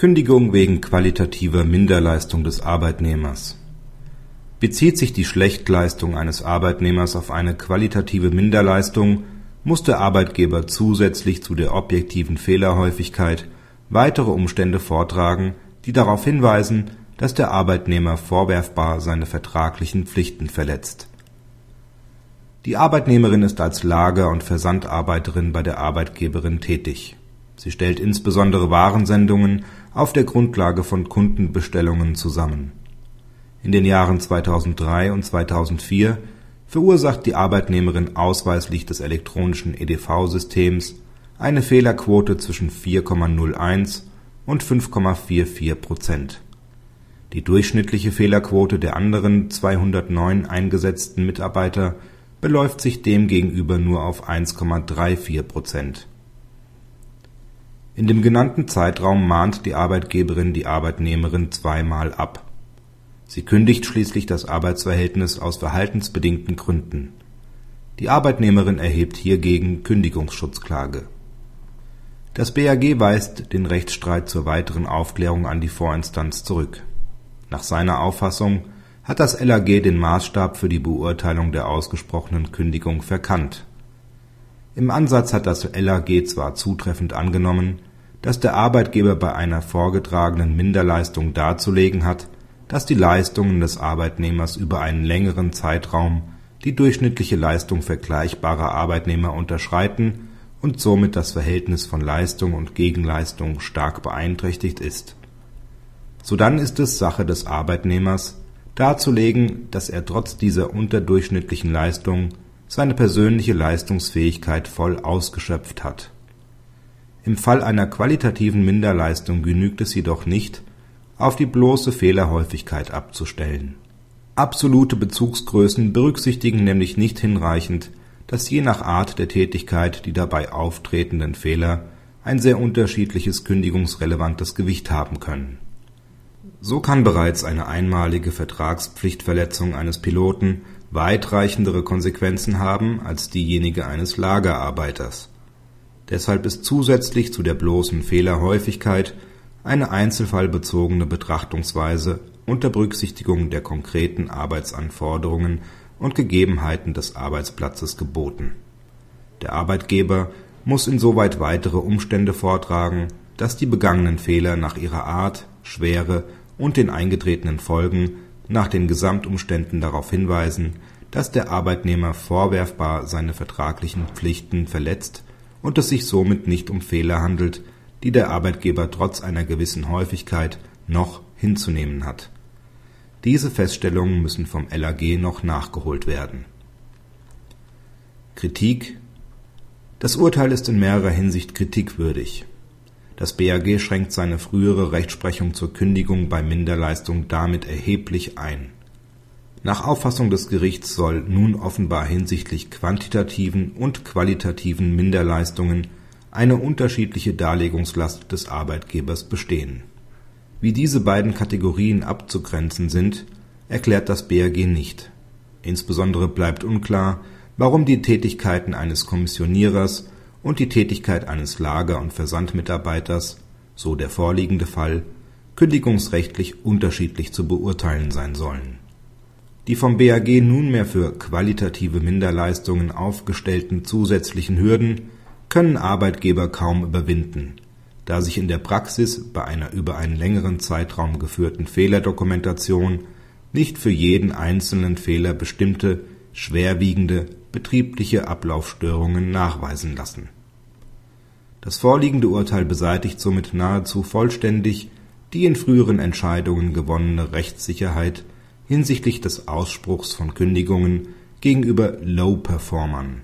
Kündigung wegen qualitativer Minderleistung des Arbeitnehmers Bezieht sich die Schlechtleistung eines Arbeitnehmers auf eine qualitative Minderleistung, muss der Arbeitgeber zusätzlich zu der objektiven Fehlerhäufigkeit weitere Umstände vortragen, die darauf hinweisen, dass der Arbeitnehmer vorwerfbar seine vertraglichen Pflichten verletzt. Die Arbeitnehmerin ist als Lager und Versandarbeiterin bei der Arbeitgeberin tätig. Sie stellt insbesondere Warensendungen auf der Grundlage von Kundenbestellungen zusammen. In den Jahren 2003 und 2004 verursacht die Arbeitnehmerin ausweislich des elektronischen EDV-Systems eine Fehlerquote zwischen 4,01 und 5,44 Prozent. Die durchschnittliche Fehlerquote der anderen 209 eingesetzten Mitarbeiter beläuft sich demgegenüber nur auf 1,34 Prozent. In dem genannten Zeitraum mahnt die Arbeitgeberin die Arbeitnehmerin zweimal ab. Sie kündigt schließlich das Arbeitsverhältnis aus verhaltensbedingten Gründen. Die Arbeitnehmerin erhebt hiergegen Kündigungsschutzklage. Das BAG weist den Rechtsstreit zur weiteren Aufklärung an die Vorinstanz zurück. Nach seiner Auffassung hat das LAG den Maßstab für die Beurteilung der ausgesprochenen Kündigung verkannt. Im Ansatz hat das LAG zwar zutreffend angenommen, dass der Arbeitgeber bei einer vorgetragenen Minderleistung darzulegen hat, dass die Leistungen des Arbeitnehmers über einen längeren Zeitraum die durchschnittliche Leistung vergleichbarer Arbeitnehmer unterschreiten und somit das Verhältnis von Leistung und Gegenleistung stark beeinträchtigt ist. Sodann ist es Sache des Arbeitnehmers darzulegen, dass er trotz dieser unterdurchschnittlichen Leistung seine persönliche Leistungsfähigkeit voll ausgeschöpft hat. Im Fall einer qualitativen Minderleistung genügt es jedoch nicht, auf die bloße Fehlerhäufigkeit abzustellen. Absolute Bezugsgrößen berücksichtigen nämlich nicht hinreichend, dass je nach Art der Tätigkeit die dabei auftretenden Fehler ein sehr unterschiedliches kündigungsrelevantes Gewicht haben können so kann bereits eine einmalige Vertragspflichtverletzung eines Piloten weitreichendere Konsequenzen haben als diejenige eines Lagerarbeiters. Deshalb ist zusätzlich zu der bloßen Fehlerhäufigkeit eine einzelfallbezogene Betrachtungsweise unter Berücksichtigung der konkreten Arbeitsanforderungen und Gegebenheiten des Arbeitsplatzes geboten. Der Arbeitgeber muss insoweit weitere Umstände vortragen, dass die begangenen Fehler nach ihrer Art, Schwere und den eingetretenen Folgen nach den Gesamtumständen darauf hinweisen, dass der Arbeitnehmer vorwerfbar seine vertraglichen Pflichten verletzt und es sich somit nicht um Fehler handelt, die der Arbeitgeber trotz einer gewissen Häufigkeit noch hinzunehmen hat. Diese Feststellungen müssen vom LAG noch nachgeholt werden. Kritik Das Urteil ist in mehrerer Hinsicht kritikwürdig das BAG schränkt seine frühere Rechtsprechung zur Kündigung bei Minderleistung damit erheblich ein. Nach Auffassung des Gerichts soll nun offenbar hinsichtlich quantitativen und qualitativen Minderleistungen eine unterschiedliche Darlegungslast des Arbeitgebers bestehen. Wie diese beiden Kategorien abzugrenzen sind, erklärt das BAG nicht. Insbesondere bleibt unklar, warum die Tätigkeiten eines Kommissionierers und die Tätigkeit eines Lager und Versandmitarbeiters, so der vorliegende Fall, kündigungsrechtlich unterschiedlich zu beurteilen sein sollen. Die vom BAG nunmehr für qualitative Minderleistungen aufgestellten zusätzlichen Hürden können Arbeitgeber kaum überwinden, da sich in der Praxis bei einer über einen längeren Zeitraum geführten Fehlerdokumentation nicht für jeden einzelnen Fehler bestimmte schwerwiegende betriebliche Ablaufstörungen nachweisen lassen. Das vorliegende Urteil beseitigt somit nahezu vollständig die in früheren Entscheidungen gewonnene Rechtssicherheit hinsichtlich des Ausspruchs von Kündigungen gegenüber Low-Performern